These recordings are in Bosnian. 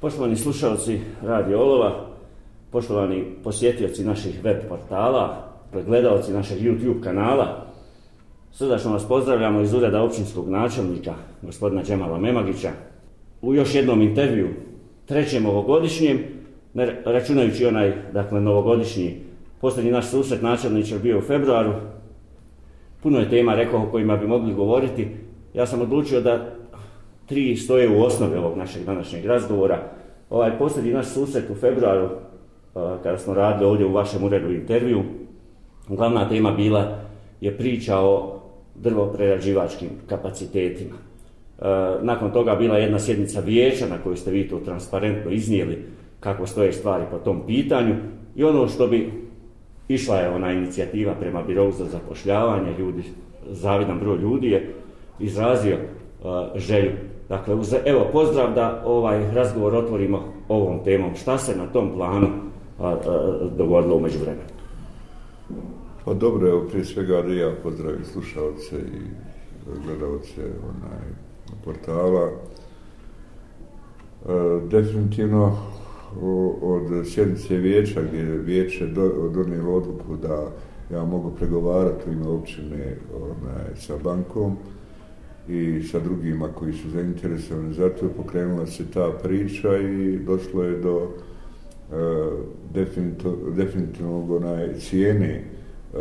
Poštovani slušalci Radio Olova, poštovani posjetioci naših web portala, pregledalci našeg YouTube kanala, srdačno vas pozdravljamo iz ureda općinskog načelnika, gospodina Đemala Memagića, u još jednom intervju, trećem ovogodišnjem, ne računajući onaj, dakle, novogodišnji, posljednji naš susret načelničar bio u februaru, puno je tema, rekao, o kojima bi mogli govoriti, ja sam odlučio da tri stoje u osnovi ovog našeg današnjeg razgovora. Ovaj posljednji naš susret u februaru, uh, kada smo radili ovdje u vašem uredu intervju, glavna tema bila je priča o drvoprerađivačkim kapacitetima. Uh, nakon toga bila jedna sjednica vijeća na kojoj ste vi to transparentno iznijeli kako stoje stvari po tom pitanju i ono što bi išla je ona inicijativa prema birovu za zapošljavanje ljudi, zavidan broj ljudi je izrazio uh, želju Dakle, uz, evo, pozdrav da ovaj razgovor otvorimo ovom temom. Šta se na tom planu a, a, dogodilo umeđu vremenu? Pa dobro, evo, prije svega da ja pozdravim slušalce i gledalce onaj, portala. E, definitivno od sjednice vijeća gdje je vijeće donijelo odluku da ja mogu pregovarati u ime općine onaj, sa bankom, i sa drugima koji su zainteresovani. Zato je pokrenula se ta priča i došlo je do uh, definitivnog onaj cijene e,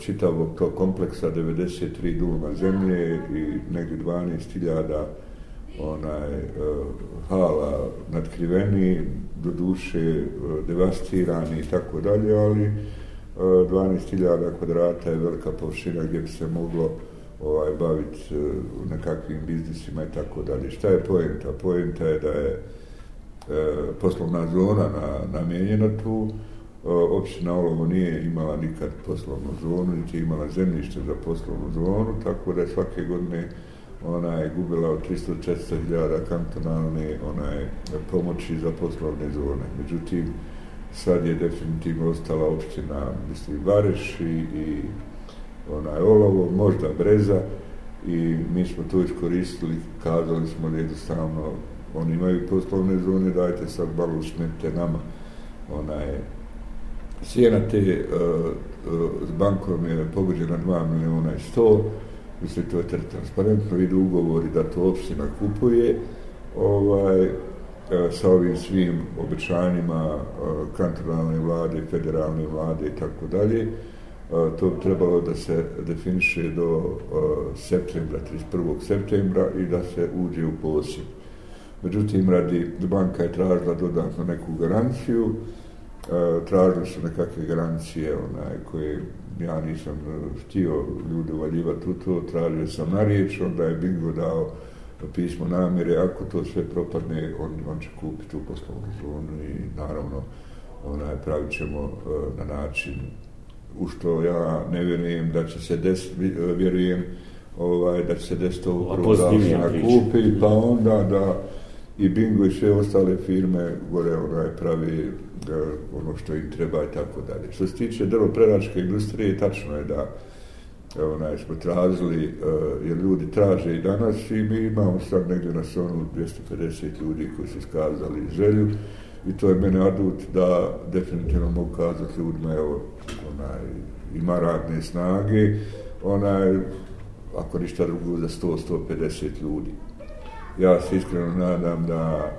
čitavog tog kompleksa 93 duma zemlje i negdje 12.000 onaj e, hala nadkriveni, do duše e, devastirani i tako dalje, ali 12.000 kvadrata je velika površina gdje bi se moglo uh, ovaj, baviti uh, e, nekakvim biznisima i tako dalje. Šta je poenta? Poenta je da je e, poslovna zona na, namijenjena tu. Uh, općina Olovo nije imala nikad poslovnu zonu, niti imala zemljište za poslovnu zonu, tako da je svake godine ona je gubila od 300-400 hiljada kantonalne onaj, pomoći za poslovne zone. Međutim, sad je definitivno ostala općina, mislim, Vareš i, i onaj olovo, možda breza i mi smo to iskoristili, kazali smo jednostavno oni imaju poslovne zone, dajte sad malo usmete nama onaj cijena te uh, uh, s bankom je pogođena 2 miliona i 100 mislim to je transparentno idu ugovori da to opština kupuje ovaj uh, sa ovim svim obećanjima uh, kantonalne vlade, federalne vlade i tako dalje to bi trebalo da se definiše do septembra, 31. septembra i da se uđe u posjed. Međutim, radi banka je tražila dodatno neku garanciju, tražili su nekakve garancije onaj, koje ja nisam htio ljudi uvaljivati u to, tražio sam na riječ, onda je Bingo dao pismo namjere, ako to sve propadne, on, on će kupiti u poslovnu zonu i naravno onaj, pravit ćemo na način u što ja ne vjerujem da će se desiti, vjerujem ovaj, da će se desiti ovo prvo da se nakupi, pa onda da i Bingo i sve ostale firme gore onaj pravi da, ono što im treba i tako dalje. Što se tiče drvopreračke industrije, tačno je da onaj, smo tražili, uh, jer ljudi traže i danas i mi imamo sad negdje na sonu 250 ljudi koji su skazali želju i to je mene adut da definitivno mogu kazati ljudima, evo, onaj, ima radne snage, onaj, ako ništa drugo, za 100-150 ljudi. Ja se iskreno nadam da,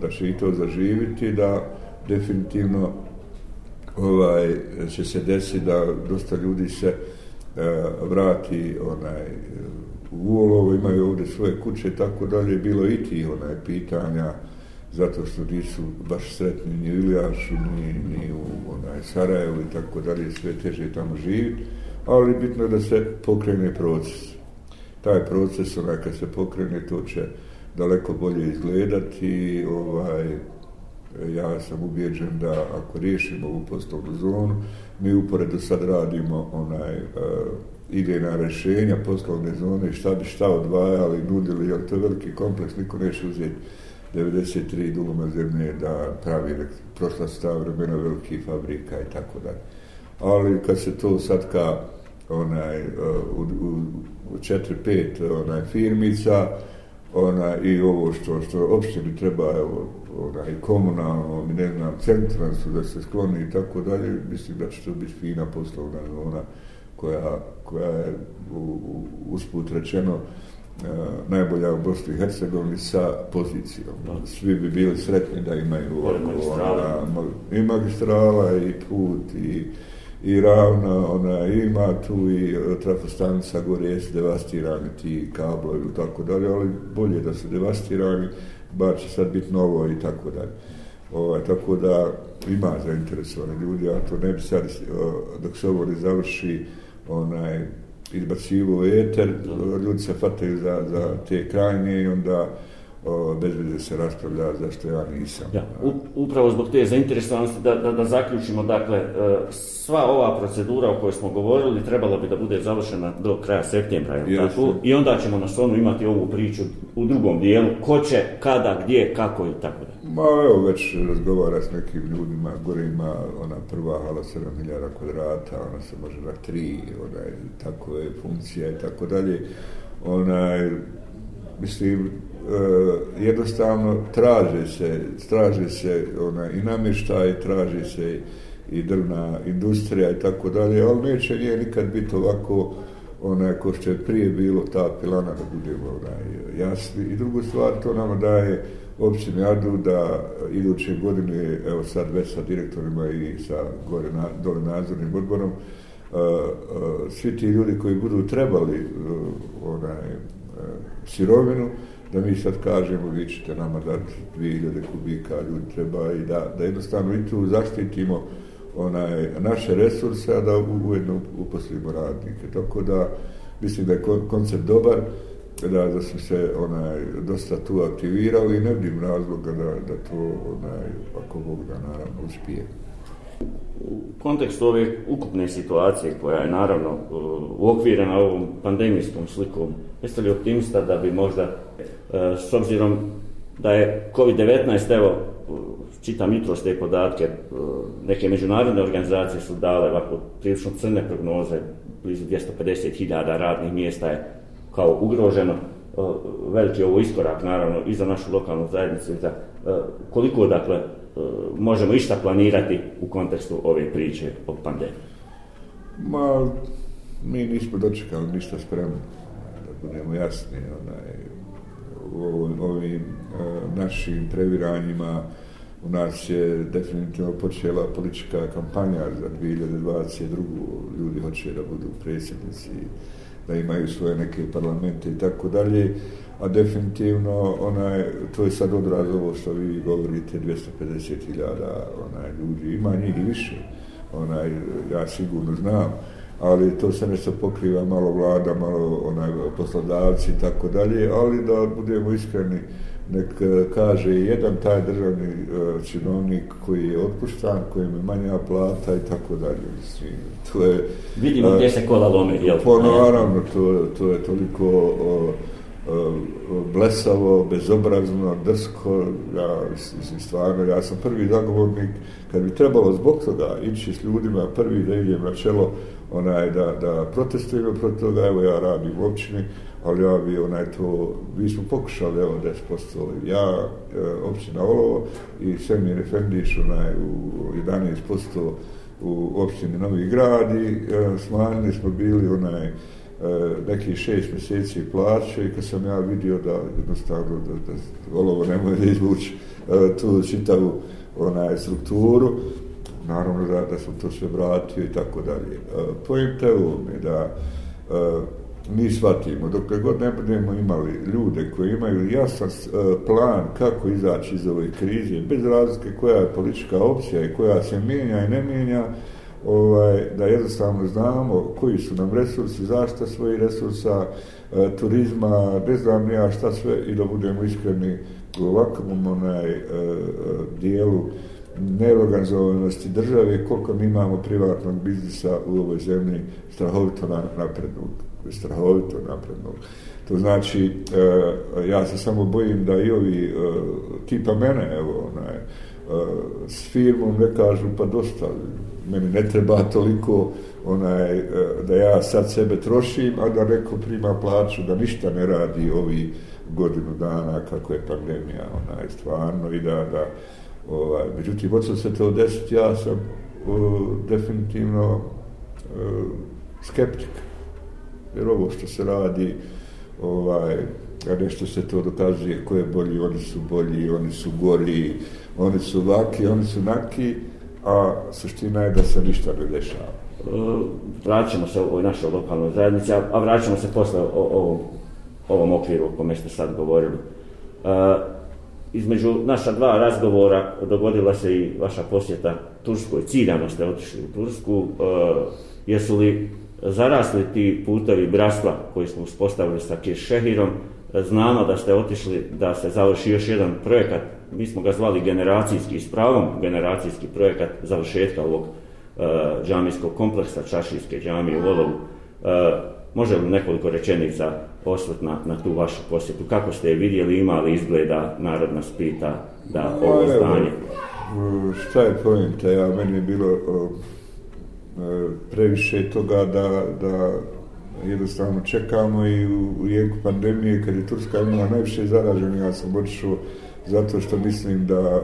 da će i to zaživiti, da definitivno ovaj, će se desiti da dosta ljudi se e, vrati onaj, u Uolovo, imaju ovdje svoje kuće, tako dalje, bilo i ti onaj, pitanja, zato što nisu baš sretni ni u Ilijašu, ni, ni u onaj, Sarajevu i tako dalje, sve teže tamo živi, ali bitno je da se pokrene proces. Taj proces, onaj, kad se pokrene, to će daleko bolje izgledati i ovaj, ja sam ubijeđen da ako riješimo ovu poslovnu zonu, mi uporedo sad radimo onaj eh, uh, idejna rešenja poslovne zone, šta bi šta odvajali, nudili, jer to je veliki kompleks, niko neće uzeti 93 dugoma zemlje da pravi prošla sta vremena velikih fabrika i tako dalje. Ali kad se to sad ka onaj, eh, u, u, u četiri, pet onaj, firmica, ona, i ovo što, što opštini treba, evo, onaj, komunalno, i ne znam, centran su da se skloni i tako dalje, mislim da će to biti fina poslovna zona koja, koja je u, u, usput rečeno uh, najbolja u Bosni i Hercegovini sa pozicijom. Svi bi bili sretni da imaju ona, i magistrala i put i i ravna, ona ima tu i trafostanica gore jesu devastirani ti kablovi i tako dalje, ali bolje da su devastirani, bar će sad biti novo i tako dalje. Ovaj, tako da ima zainteresovane ljudi, a to ne bi sad, dok se ovo ne završi, onaj, izbacivo eter, ljudi se fataju za, za te krajnje i onda bez veze se raspravlja zašto ja nisam. Ja, upravo zbog te zainteresovanosti da, da, da zaključimo, dakle, e, sva ova procedura o kojoj smo govorili trebala bi da bude završena do kraja septembra, je tako? I onda ćemo na sonu imati ovu priču u drugom dijelu, ko će, kada, gdje, kako i tako da. Ma evo, već razgovara s nekim ljudima, gore ima ona prva hala 7000 kvadrata, ona se može na tri, ona je tako je funkcija i tako dalje. Ona mislim, E, jednostavno traže se, traže se ona, i namještaj, traže se i drvna industrija i tako dalje, ali neće nije nikad biti ovako onaj ko što je prije bilo ta pilana da budemo onaj, jasni. I drugu stvar, to nama daje općini Adu da iduće godine, evo sad već sa direktorima i sa gore na, dole nadzornim odborom, uh, uh, svi ti ljudi koji budu trebali uh, onaj, sirovinu, da mi sad kažemo vi ćete nama dati 2000 kubika ljudi treba i da, da jednostavno i tu zaštitimo onaj, naše resurse, a da ujedno uposlimo radnike. Tako da mislim da je koncept dobar, da, da smo se onaj, dosta tu aktivirali i ne vidim razloga da, da to onaj, ako Bog da naravno uspije. U kontekstu ove ukupne situacije koja je naravno uokvirena ovom pandemijskom slikom, jeste li optimista da bi možda E, s obzirom da je COVID-19, evo, čitam jutro te podatke, e, neke međunarodne organizacije su dale ovako prilično crne prognoze, blizu 250.000 radnih mjesta je kao ugroženo, e, veliki ovo iskorak naravno i za našu lokalnu zajednicu i za koliko dakle možemo išta planirati u kontekstu ove priče o pandemiji? Ma, mi nismo dočekali ništa spremno, da budemo jasni, onaj, ovim našim previranjima. U nas je definitivno počela politička kampanja za 2022. Ljudi hoće da budu predsjednici, da imaju svoje neke parlamente i tako dalje, a definitivno onaj, to je sad odraz ovo što vi govorite, 250.000 onaj, ljudi, ima njih i više, onaj, ja sigurno znam, ali to se nešto pokriva malo vlada, malo onaj, poslodavci i tako dalje, ali da budemo iskreni, nek e, kaže jedan taj državni uh, činovnik koji je otpuštan, koji je manja plata i tako dalje. Mislim, to je, Vidimo uh, gdje se kola lome, jel? Po, naravno, to, to je toliko uh, uh, blesavo, bezobrazno, drsko, ja, mislim, stvarno, ja sam prvi zagovornik, kad bi trebalo zbog toga ići s ljudima, prvi da idem na čelo, onaj, da, da protestujemo protiv toga, evo ja radim u općini, ali ja bi onaj to, mi smo pokušali, evo 10% ja, e, općina Olovo i Semir Efendiš, onaj, u 11% u općini Novi grad i e, smanjili smo bili onaj, e, neki šest mjeseci plaće i kad sam ja vidio da jednostavno da, da Olovo ne može izvući e, tu čitavu onaj, strukturu, naravno da, da sam to sve vratio i tako dalje. E, Pojenta je mi da e, mi shvatimo, dok god ne budemo imali ljude koji imaju jasan uh, plan kako izaći iz ove krize, bez razlike koja je politička opcija i koja se mijenja i ne mijenja, ovaj, da jednostavno znamo koji su nam resursi, zašta svojih resursa, e, turizma, ne znam ja šta sve i da budemo iskreni u ovakvom onaj, e, dijelu neorganizovanosti države, koliko mi imamo privatnog biznisa u ovoj zemlji, strahovito naprednog. Strahovito naprednog. To znači, e, ja se samo bojim da i ovi eh, e, tipa mene, evo, onaj, e, s firmom ne kažu, pa dosta, meni ne treba toliko onaj, da ja sad sebe trošim, a da neko prima plaću, da ništa ne radi ovi godinu dana kako je pandemija onaj stvarno i da, da ovaj, međutim, hoće se to desiti, ja sam uh, definitivno uh, skeptik. Jer ovo što se radi, ovaj, a nešto se to dokazuje, ko je bolji, oni su bolji, oni su gori, oni su laki, oni su naki, a suština je da se ništa ne dešava. E, vraćamo se u ovoj našoj lokalnoj zajednici, a vraćamo se posle o, o, ovom okviru o kome ste sad govorili. Uh, između naša dva razgovora dogodila se i vaša posjeta Turskoj. Ciljano ste otišli u Tursku. E, jesu li zarasli ti putevi bratstva koji smo uspostavili sa Kiršehirom? Znamo da ste otišli da se završi još jedan projekat. Mi smo ga zvali generacijski, s pravom generacijski projekat završetka ovog e, džamijskog kompleksa Čašijske džamije u Volovu. E, može li nekoliko rečenica osvrt na, na tu vašu posjetu? Kako ste je vidjeli, imali izgleda, narod nas pita da ovo no, zdanje? Šta je pojenta? Ja, meni je bilo o, previše toga da, da jednostavno čekamo i u, u jeku pandemije, kad je Turska imala najviše zaraženi, ja sam otišao zato što mislim da e,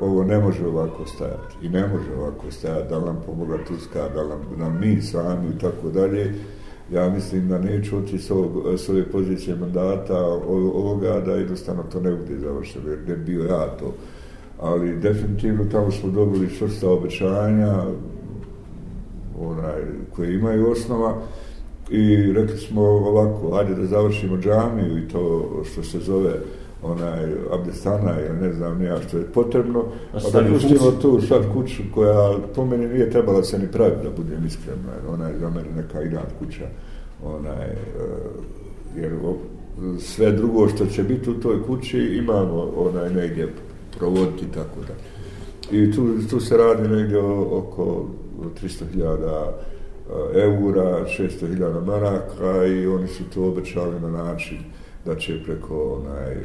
ovo ne može ovako stajati i ne može ovako stajati, da nam pomoga Turska, da nam, nam mi sami i tako dalje ja mislim da neću otići s, ovog, s ove pozicije mandata ovoga da jednostavno to ne bude završeno, jer ne bio ja to. Ali definitivno tamo smo dobili čvrsta obećanja onaj, koje imaju osnova i rekli smo ovako, hajde da završimo džamiju i to što se zove onaj Abdestana ili ne znam nija što je potrebno, pa da pustimo tu sad kuću koja po meni nije trebala se ni praviti da budem iskren, ona je za mene neka inat kuća, onaj, uh, jer sve drugo što će biti u toj kući imamo onaj negdje provoditi tako da. I tu, tu se radi negdje oko 300.000 e, eura, 600.000 maraka i oni su to obećali na način da će preko onaj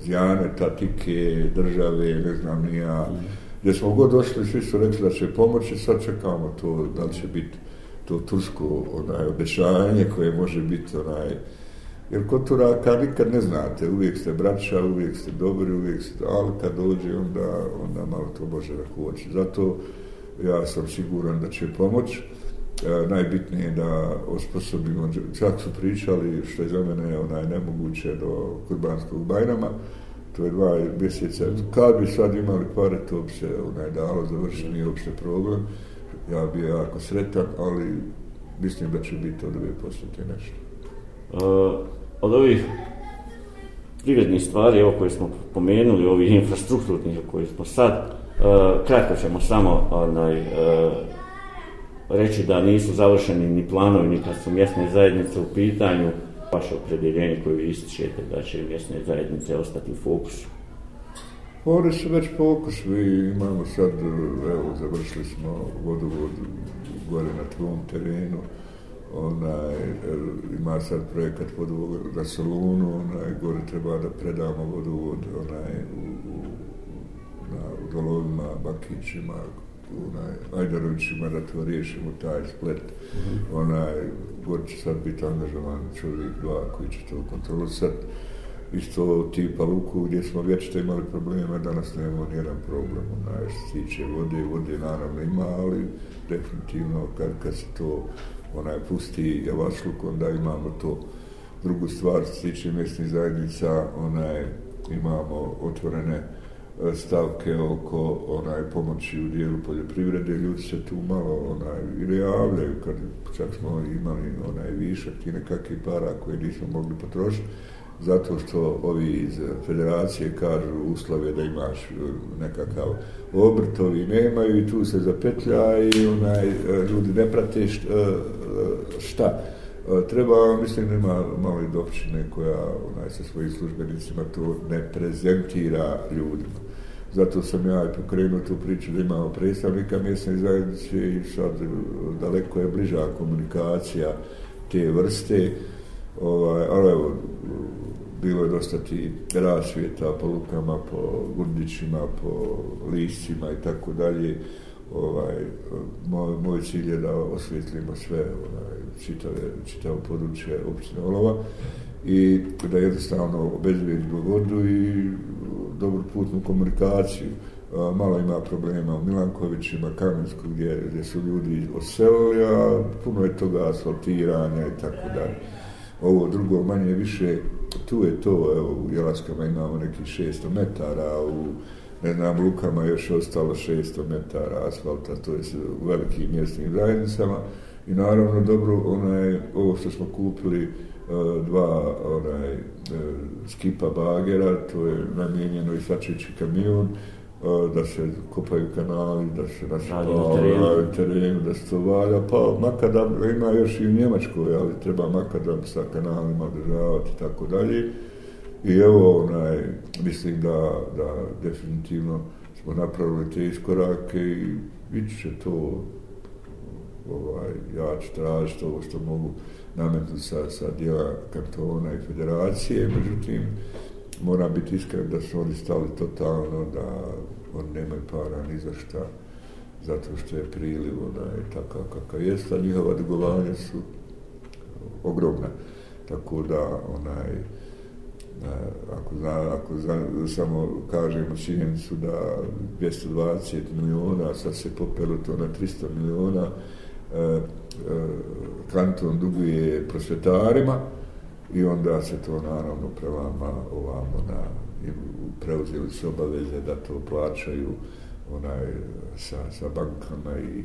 zjane, tatike, države, ne znam nija. Gdje smo god došli, svi su rekli da će pomoći, sad čekamo to, da li će biti to tursko onaj, obećanje koje može biti onaj, jer kod Turaka nikad ne znate, uvijek ste braća, uvijek ste dobri, uvijek ste, ali kad dođe, onda, onda malo to može da koči. Zato ja sam siguran da će pomoći najbitnije je da osposobimo, čak su pričali što je za mene onaj nemoguće do kurbanskog bajrama, to je dva mjeseca, kad bi sad imali pare, to bi se onaj dalo završiti, nije uopšte problem, ja bi jako sretan, ali mislim da će biti od ove posjeti nešto. Uh, od ovih privrednih stvari, evo koje smo pomenuli, ovih infrastrukturnih koje smo sad, uh, kratko ćemo samo onaj, uh, reći da nisu završeni ni planovi, ni kad su mjesne zajednice u pitanju, vaše opredjeljenje koje ističete da će mjesne zajednice ostati u fokusu. Oni su već fokus, mi imamo sad, evo, završili smo vodovod gore na tvom terenu, onaj, ima sad projekat vodovod za Solunu, onaj, gore treba da predamo vodovod, onaj, u, u, na, u dolovima, Bakićima, onaj, Ajdarovićima da to riješimo, taj splet. Onaj, gore će sad biti angažovan čovjek dva koji će to kontrolisati. Isto tipa luku gdje smo vječito imali probleme, danas nemamo nijedan problem. Onaj, što se tiče vode, vode naravno ima, ali definitivno kad, kad se to onaj, pusti javašluk, onda imamo to drugu stvar, što se tiče mjesnih zajednica, onaj, imamo otvorene stavke oko onaj pomoći u dijelu poljoprivrede, ljudi se tu malo onaj ili javljaju kad čak smo imali onaj višak i nekakve para koje nismo mogli potrošiti zato što ovi iz federacije kažu uslove da imaš e, nekakav nekakav obrtovi nemaju i tu se zapetlja i onaj e, ljudi ne prate e, šta. Treba mislim da ima malo i dopšine koja onaj sa svojim službenicima to ne prezentira ljudima. Zato sam ja i pokrenuo tu priču da imamo predstavnika mjesne zajednice i sad e, daleko je bliža komunikacija te vrste. Ovaj, ali evo, bilo je dosta ti rasvijeta po lukama, po gundićima, po lišćima i tako dalje. Ovaj, moj, moj cilj je da osvjetlimo sve ovaj, čitave, čitavo područje općine Olova i da jednostavno obezbedi vodu i dobru putnu komunikaciju. Malo ima problema u Milankovićima, Kamensku, gdje, gdje su ljudi oselili, a puno je toga asfaltiranja i tako dalje. Ovo drugo manje više, tu je to, evo, u Jelaskama imamo nekih 600 metara, u ne znam, Lukama još ostalo 600 metara asfalta, to je u velikim mjestnim zajednicama. I naravno, dobro, onaj, ovo što smo kupili, dva onaj, e, skipa bagera, to je namijenjeno i svačići kamion, e, da se kopaju kanali, da se nasipaju terenu, da se to valja, pa makadam ima još i u Njemačkoj, ali treba makadam sa kanalima održavati i tako dalje. I evo, onaj, mislim da, da definitivno smo napravili te iskorake i vidit će to, ovaj, ja ću tražiti ovo što mogu nametnu sa, sa dijela kantona i federacije, međutim, mora biti iskren da su oni stali totalno, da oni nemaju para ni za šta, zato što je priliv onaj, takav kakav jest, a njihova dugovanja su ogromna. Tako da, onaj, e, ako, zna, ako zna, samo kažemo činjenicu da 220 miliona, sad se popelo to na 300 miliona, e, kanton duguje prosvetarima i onda se to naravno prevama ovamo na preuzeli su obaveze da to plaćaju onaj sa, sa bankama i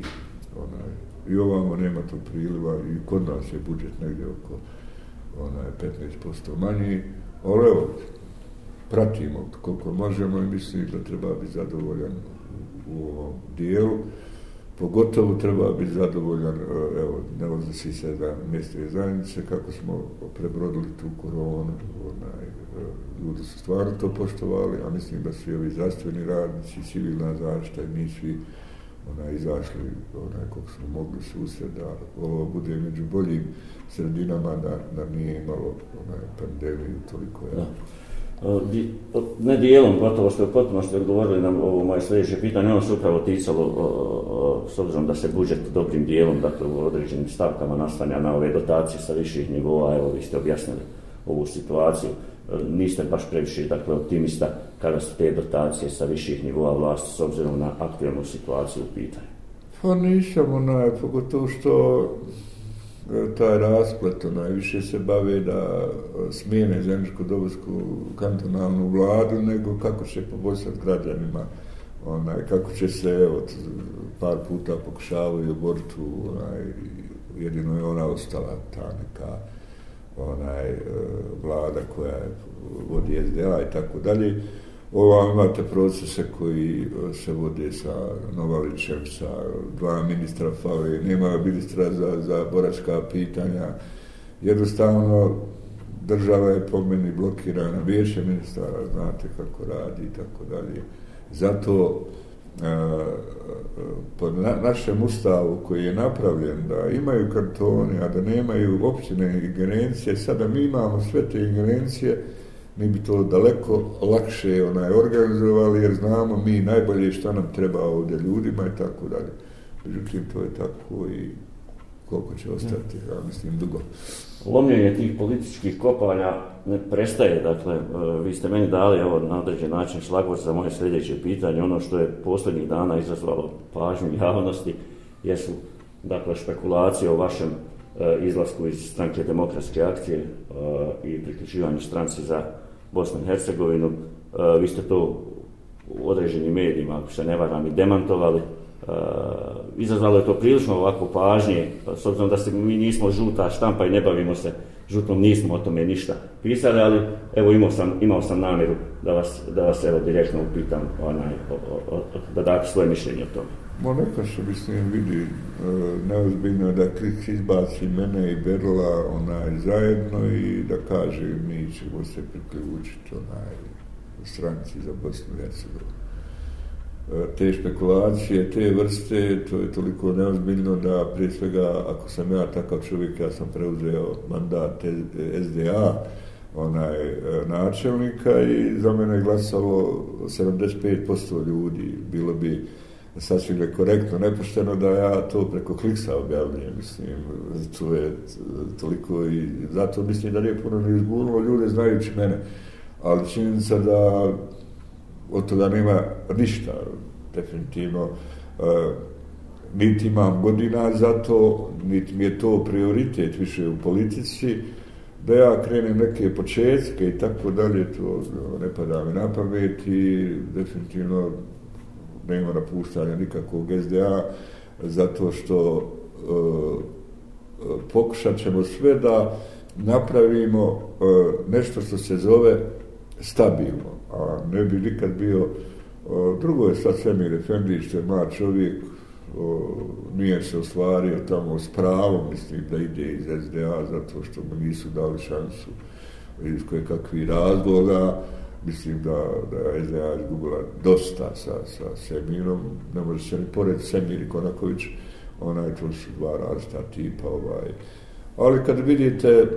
onaj i ovamo nema to priliva i kod nas je budžet negdje oko onaj 15% manji Ali evo, pratimo koliko možemo i mislim da treba biti zadovoljan u ovom dijelu. Pogotovo treba biti zadovoljan, e, evo, ne odnosi se da mjeste zajednice, kako smo prebrodili tu koronu, onaj, e, ljudi su stvarno to poštovali, a mislim da svi ovi zdravstveni radnici, civilna zašta i mi svi onaj, izašli onaj, koliko smo mogli susred, da ovo bude među boljim sredinama, da, da nije imalo onaj, pandemiju toliko. Ja. Eh, eh, ne dijelom, gotovo što je potpuno što je odgovorili nam ovo moje sljedeće pitanje, ono se upravo ticalo, o, o, s obzirom da se budžet dobrim dijelom, dakle u određenim stavkama nastanja na ove dotacije sa viših nivoa, evo vi ste objasnili ovu situaciju, niste baš previše dakle, optimista kada su te dotacije sa viših nivoa vlasti s obzirom na aktualnu situaciju u pitanju? Pa nisam onaj, pogotovo što E, taj rasplet najviše se bave da e, smijene zemljiško-dobosku kantonalnu vladu, nego kako će poboljšati građanima, onaj, kako će se, evo, par puta pokušavaju oboriti, onaj, jedino je ona ostala ta neka onaj e, vlada koja vodi SDA i tako dalje. Ova imate procese koji eh, se vode sa Novalićem, sa dva ministra fali, nema ministra za, za boračka pitanja. Jednostavno, država je po meni blokirana, vijeće ministara, znate kako radi i tako dalje. Zato, eh, eh, po na, našem ustavu koji je napravljen da imaju kantoni, a da nemaju općine ingerencije, sada mi imamo sve te ingerencije, mi bi to daleko lakše onaj organizovali jer znamo mi najbolje šta nam treba ovdje ljudima i tako dalje. Međutim, to je tako i koliko će ostati, ja mislim, dugo. Lomljenje tih političkih kopanja ne prestaje, dakle, e, vi ste meni dali ovo na određen način šlagvor za moje sljedeće pitanje, ono što je posljednjih dana izazvalo pažnju javnosti, jesu, dakle, špekulacije o vašem e, izlasku iz stranke demokratske akcije e, i priključivanju stranci za Bosnom i Hercegovinu. E, vi ste to u određenim medijima, ako se ne varam, i demantovali. E, izazvalo je to prilično ovako pažnje, s obzirom da se mi nismo žuta štampa i ne bavimo se žutom, nismo o tome ništa pisali, ali evo imao sam, imao sam namjeru da vas, da vas evo direktno upitam onaj, o, o, o, da date svoje mišljenje o tome. Mo neka se mislim vidi e, neozbiljno da Krik izbaci mene i Berla onaj zajedno i da kaže mi ćemo se priključiti onaj stranci za Bosnu i Hercegovinu. E, te špekulacije, te vrste, to je toliko neozbiljno da prije svega, ako sam ja takav čovjek, ja sam preuzeo mandat SDA, onaj e, načelnika i za mene je glasalo 75% ljudi. Bilo bi sasvim nekorektno, nepošteno da ja to preko kliksa objavljujem, mislim, to je eh, toliko i zato mislim da nije puno ni izgurnulo ljude znajući mene, ali činjenica da od toga nema ništa, definitivno, uh, niti imam godina za to, niti mi je to prioritet više u politici, da ja krenem neke početke i tako dalje, to ne pada mi na pamet i definitivno nema napuštanja nikakvog SDA, zato što e, pokušat ćemo sve da napravimo e, nešto što se zove stabilno, a ne bi nikad bio e, drugo je sad Semir Efendić, što je mlad čovjek, o, nije se ostvario tamo s pravom, mislim, da ide iz SDA zato što mu nisu dali šansu iz koje kakvi razloga, mislim da, da je SDA izgubila dosta sa, sa Semirom, ne može se ni pored Semir i Konaković, onaj, to su dva različita tipa, ovaj, ali kad vidite e, e,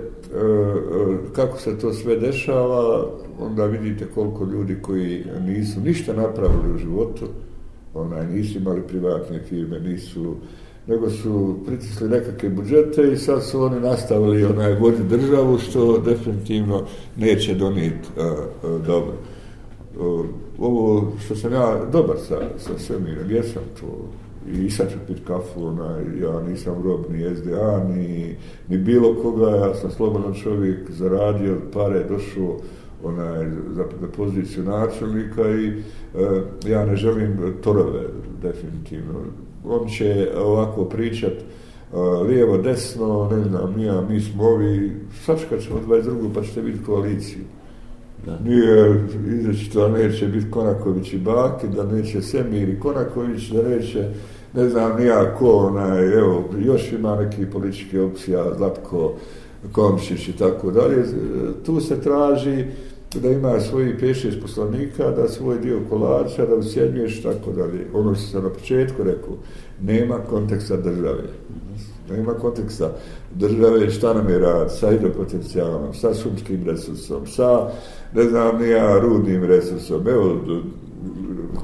kako se to sve dešava, onda vidite koliko ljudi koji nisu ništa napravili u životu, onaj, nisu imali privatne firme, nisu, nego su pritisli nekakve budžete i sad su oni nastavili onaj vodi državu, što definitivno neće donijeti dobro. Uh, ovo što sam ja dobar sa, sa svemirom, jesam to i sad ću pit kafu, onaj, ja nisam rob ni SDA, ni, ni bilo koga, ja sam slobodan čovjek, zaradio pare, došao onaj, za, za poziciju načelnika i e, ja ne želim torove, definitivno. On će ovako pričat e, lijevo, desno, ne znam, nija, mi smo ovi, sačkat ćemo 22. pa ćete biti koaliciju. Da. Nije izreći to, neće biti Konaković i Baki, da neće Semir i Konaković, da neće, ne znam, nija ko, onaj, evo, još ima neki politički opcija, Zlatko, Komšić i tako dalje. E, tu se traži da ima svoji 5-6 poslanika, da svoj dio kolača, da usjednješ, tako dalje. Ono što sam na početku rekao, nema konteksta države. Nema konteksta države, šta nam je rad, sa hidropotencijalom, sa šumskim resursom, sa, ne znam, nija, rudnim resursom. Evo,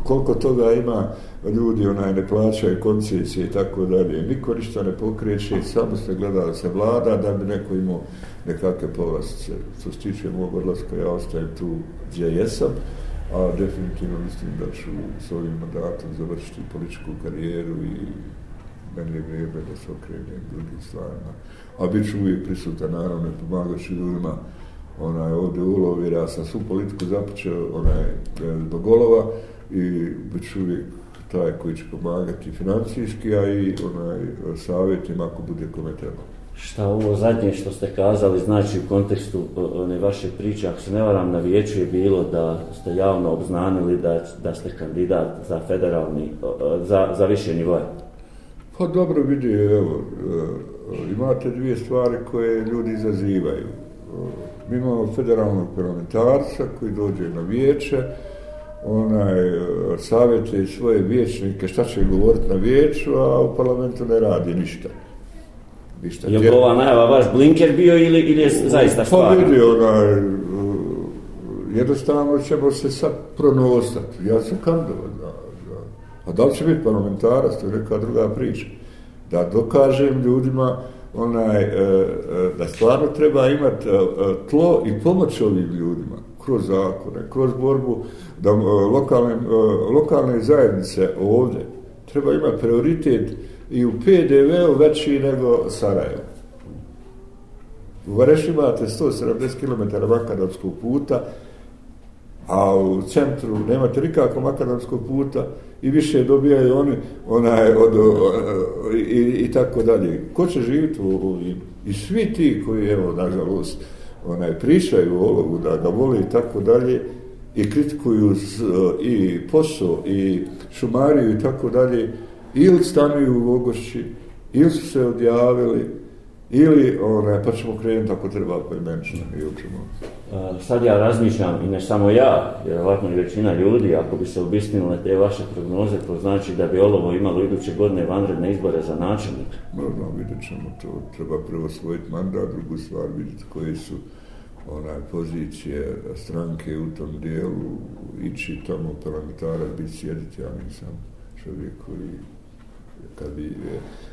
koliko toga ima ljudi onaj ne plaćaju koncesije i tako dalje. Niko ništa ne pokreće, samo se gleda da se vlada da bi neko imao nekakve povlastice. Što se tiče mog odlaska, ja ostajem tu gdje jesam, a definitivno mislim da ću s ovim mandatom završiti političku karijeru i meni je vrijeme da se okrenem drugim stvarima. A bit ću uvijek prisutan, naravno, pomagaći ljudima onaj, ovdje ulov, jer ja sam svu politiku započeo onaj, zbog golova i bit ću uvijek taj koji će pomagati financijski, a i onaj savjetim ako bude kome treba. Šta ovo zadnje što ste kazali znači u kontekstu one vaše priče, ako se ne varam na vijeću je bilo da ste javno obznanili da, da ste kandidat za federalni, za, za više nivoje? Pa dobro vidi, evo, e, imate dvije stvari koje ljudi izazivaju. Mi imamo federalnog parlamentarca koji dođe na vijeće, onaj, e, savjete svoje vječnike šta će govoriti na vijeću, a u parlamentu ne radi ništa. ništa. Je li ova najava vaš blinker bio ili, ili je zaista stvar? Pa vidi, onaj, e, jednostavno ćemo se sad pronosati. Ja sam kandovan. Da, da. A da li će biti parlamentarac, to je neka druga priča. Da dokažem ljudima onaj, e, e, da stvarno treba imati e, tlo i pomoć ovim ljudima kroz zakone, kroz borbu da lokalne, lokalne zajednice ovdje treba imati prioritet i u PDV-u veći nego Sarajevo. U Vareš imate 170 km makadamskog puta, a u centru nemate nikako makadamskog puta i više dobijaju oni onaj, od, i, i, i tako dalje. Ko će živjeti u ovim? I svi ti koji, evo, nažalost, onaj, pričaju o olovu, da ga vole i tako dalje, i kritikuju z, i posao, i šumariju i tako dalje, ili stanuju u Vogošći, ili su se odjavili, ili onaj, pa ćemo krenuti ako treba poimenično i učimo. Sad ja razmišljam, i ne samo ja, jer i većina ljudi, ako bi se obistinile te vaše prognoze, to znači da bi Olovo imalo iduće godine vanredne izbore za načelnik. Možda vidjet ćemo to. Treba prvo svojiti mandat, drugu stvar vidjeti koje su onaj pozicije stranke u tom dijelu, ići tamo parlamentara, biti sjediti, ja nisam čovjek koji kad bi,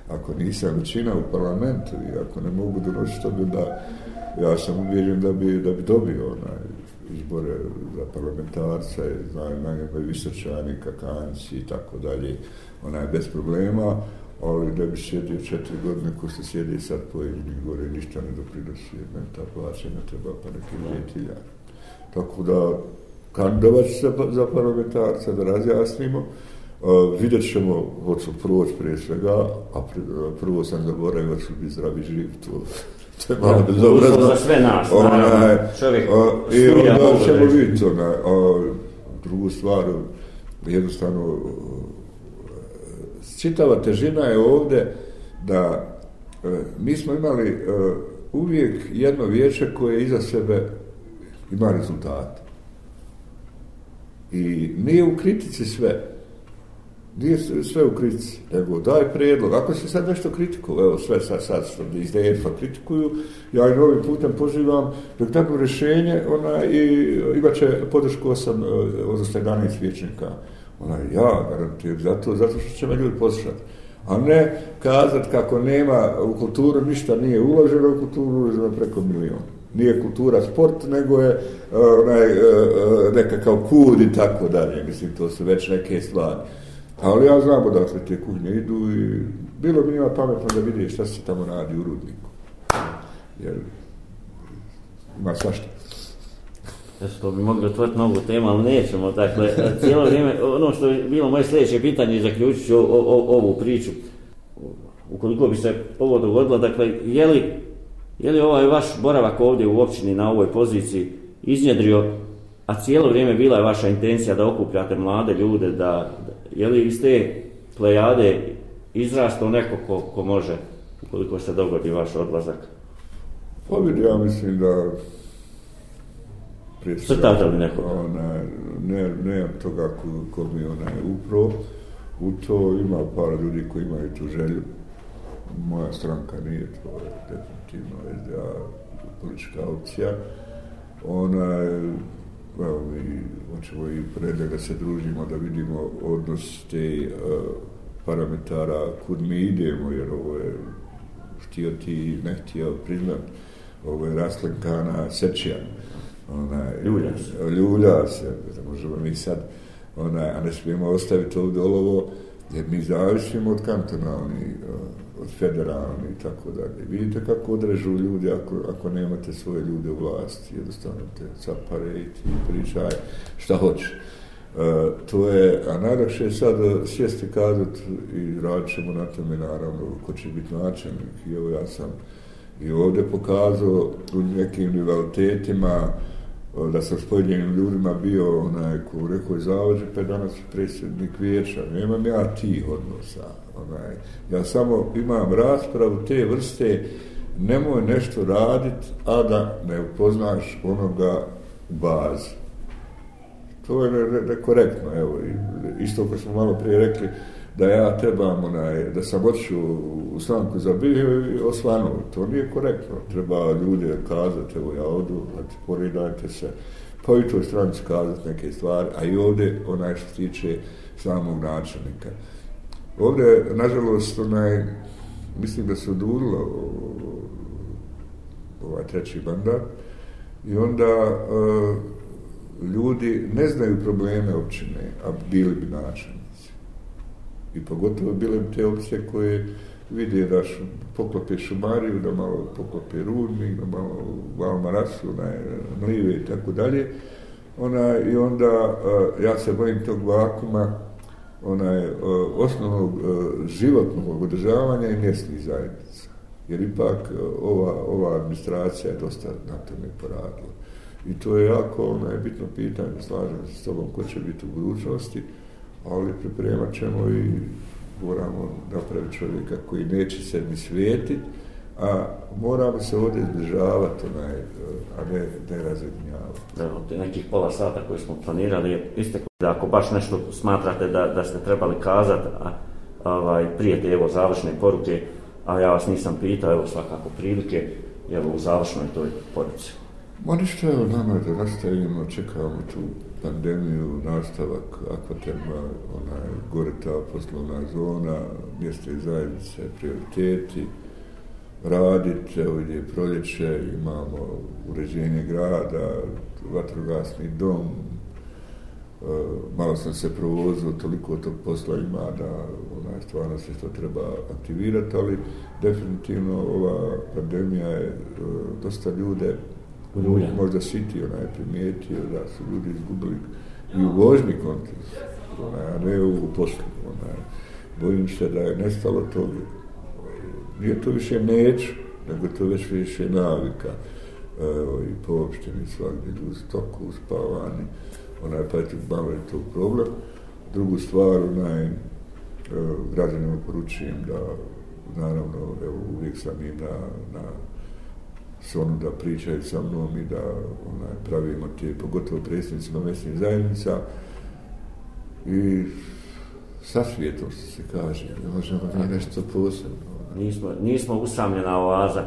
ako nisam većina u parlamentu i ako ne mogu donositi da ja sam uvjeren da bi, da bi dobio onaj izbore za parlamentarca znaju na njega i visočani, kakanci i tako dalje, onaj bez problema, ali da bi sjedio četiri godine ko se sjedi sad pojedini gore ništa ne doprinosi, ne ta plaća ne treba pa neki dvije Tako da kandidovat se za, parlamentarca da razjasnimo, Uh, vidjet ćemo hoću proći prije svega, a prvo sam zaboravio hoću biti zdravi živ, to, to je malo bezobrazno. za sve nas, naravno, čovjek I onda ćemo vidjeti, ona, drugu stvar, jednostavno, čitava težina je ovdje da uh, mi smo imali uh, uvijek jedno vijeće koje iza sebe ima rezultat. I nije u kritici sve nije sve u kritici, nego daj prijedlog. Ako se sad nešto kritikuju, evo sve sad, sad što iz DF-a kritikuju, ja i novim putem pozivam da tako rješenje ona, i imat će podršku 8, e, odnosno 11 vječnika. Ona, ja garantujem zato, zato što će me ljudi poslušati. A ne kazat kako nema u kulturu ništa nije uloženo, u kulturu uloženo preko milijona. Nije kultura sport, nego je e, onaj, e, nekakav kud i tako dalje. Mislim, to su već neke stvari. Ali ja znam odakle te kuhnje idu i bilo bi njima pametno da vidi šta se tamo radi u rudniku. Jer ima svašta. To bi mogli otvoriti mnogo tema, ali nećemo. Dakle, cijelo vrijeme, ono što je bilo moje sljedeće pitanje, zaključit ću ovu priču. Ukoliko bi se ovo dogodilo, dakle, je li, je li ovaj vaš boravak ovdje u općini na ovoj poziciji iznjedrio, a cijelo vrijeme bila je vaša intencija da okupljate mlade ljude, da, je li iz te plejade izrasto neko ko, ko može, ukoliko se dogodi vaš odlazak? Pa vidi, ja mislim da Crtate li neko? Ona, ne, ne toga ko, ko mi ona je upro. U to ima par ljudi koji imaju tu želju. Moja stranka nije to, je definitivno SDA politička opcija. Ona je evo mi hoćemo i predlje da se družimo, da vidimo odnos te uh, parametara kud mi idemo, jer ovo je htio ti ne htio priznat, ovo je raslenkana sečija. Ona, ljulja se. Ljulja se, da možemo mi sad, ona, a ne smijemo ostaviti ovdje olovo, jer mi zavisimo od kantonalni, eh, od federalni i tako dalje. Vidite kako odrežu ljudi ako, ako nemate svoje ljude u vlasti, jednostavno te capare i ti pričaj šta hoće. E, eh, to je, a najlakše je sad eh, sjesti kazat i radit ćemo na tome naravno ko će biti načelnik. I evo ja sam i ovdje pokazao u nekim rivalitetima da sam s pojedinim ljudima bio onaj ko rekao je zavođe, pa danas predsjednik vijeća. Nemam ja tih odnosa. Onaj. Ja samo imam raspravu te vrste, nemoj nešto raditi, a da ne upoznaš onoga u bazi. To je nekorektno, evo, isto ko smo malo prije rekli, da ja trebam, onaj, da sam otišao u stranku za bio i osvanuo. To nije korektno. Treba ljude kazati, evo ja odu, znači, poredajte se, pa i toj stranci kazati neke stvari, a i ovdje onaj što tiče samog načelnika. Ovdje, nažalost, onaj, mislim da se odurilo ovaj treći mandat i onda uh, ljudi ne znaju probleme općine, a bili bi načelnici. I pogotovo bile bi te opcije koje vide da šu, poklope šumariju, da malo poklope rudnik, da malo Valmarasu, na mlive i tako dalje. Ona, I onda uh, ja se bojim tog vakuma, onaj, uh, osnovnog uh, životnog održavanja i mjesnih zajednica. Jer ipak uh, ova, ova administracija je dosta na tome poradila. I to je jako onaj, bitno pitanje, slažem se s tobom, ko će biti u budućnosti, ali pripremat ćemo i moramo napraviti čovjeka koji neće se ni svijetiti, a moramo se ovdje izbližavati, onaj, a ne, ne razrednjavati. Da, te nekih pola sata koje smo planirali je isteklo. Da ako baš nešto smatrate da, da ste trebali kazati, a, ovaj, prije te evo završne poruke, a ja vas nisam pitao, evo svakako prilike, evo u završnoj toj poruci. Ma ništa, evo nama da nastavimo, čekamo tu pandemiju, nastavak akvaterma, onaj, gore ta poslovna zona, mjeste i zajednice, prioriteti, raditi, evo gdje je proljeće, imamo uređenje grada, vatrogasni dom, e, malo sam se provozio, toliko tog posla ima da onaj, stvarno se to treba aktivirati, ali definitivno ova pandemija je e, dosta ljude Rulja. možda ona onaj primijetio da su ljudi izgubili i u vožni kontekst, onaj, a ne u poslu. Onaj. Bojim se da je nestalo to. Nije to više neću, nego to već više navika. Evo, i po opštini svakdje u stoku uspavani. Onaj, pa eto, malo je to problem. Drugu stvar, onaj, e, građanima poručujem da, naravno, evo, uvijek sam im na, na s onom da pričaju sa mnom i da onaj, pravimo te, pogotovo predsjednicima mesnih zajednica i sa svijetom, što se kaže, ne možemo da nešto posebno. Nismo, nismo usamljena oaza.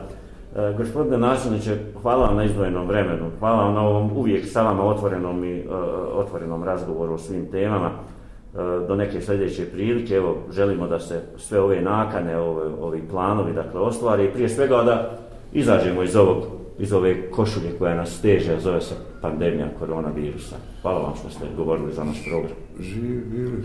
E, gospodine načelniče, hvala vam na izdvojenom vremenu, hvala vam na ovom uvijek sa vama otvorenom i e, otvorenom razgovoru o svim temama. E, do neke sljedeće prilike, evo, želimo da se sve ove nakane, ove, ovi planovi, dakle, ostvari prije svega da izađemo iz ovog iz ove košulje koja nas steže, zove se pandemija koronavirusa. Hvala vam što ste govorili za naš program. Živi bili.